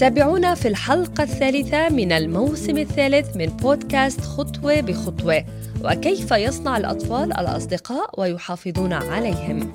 تابعونا في الحلقة الثالثة من الموسم الثالث من بودكاست خطوة بخطوة وكيف يصنع الأطفال الأصدقاء ويحافظون عليهم.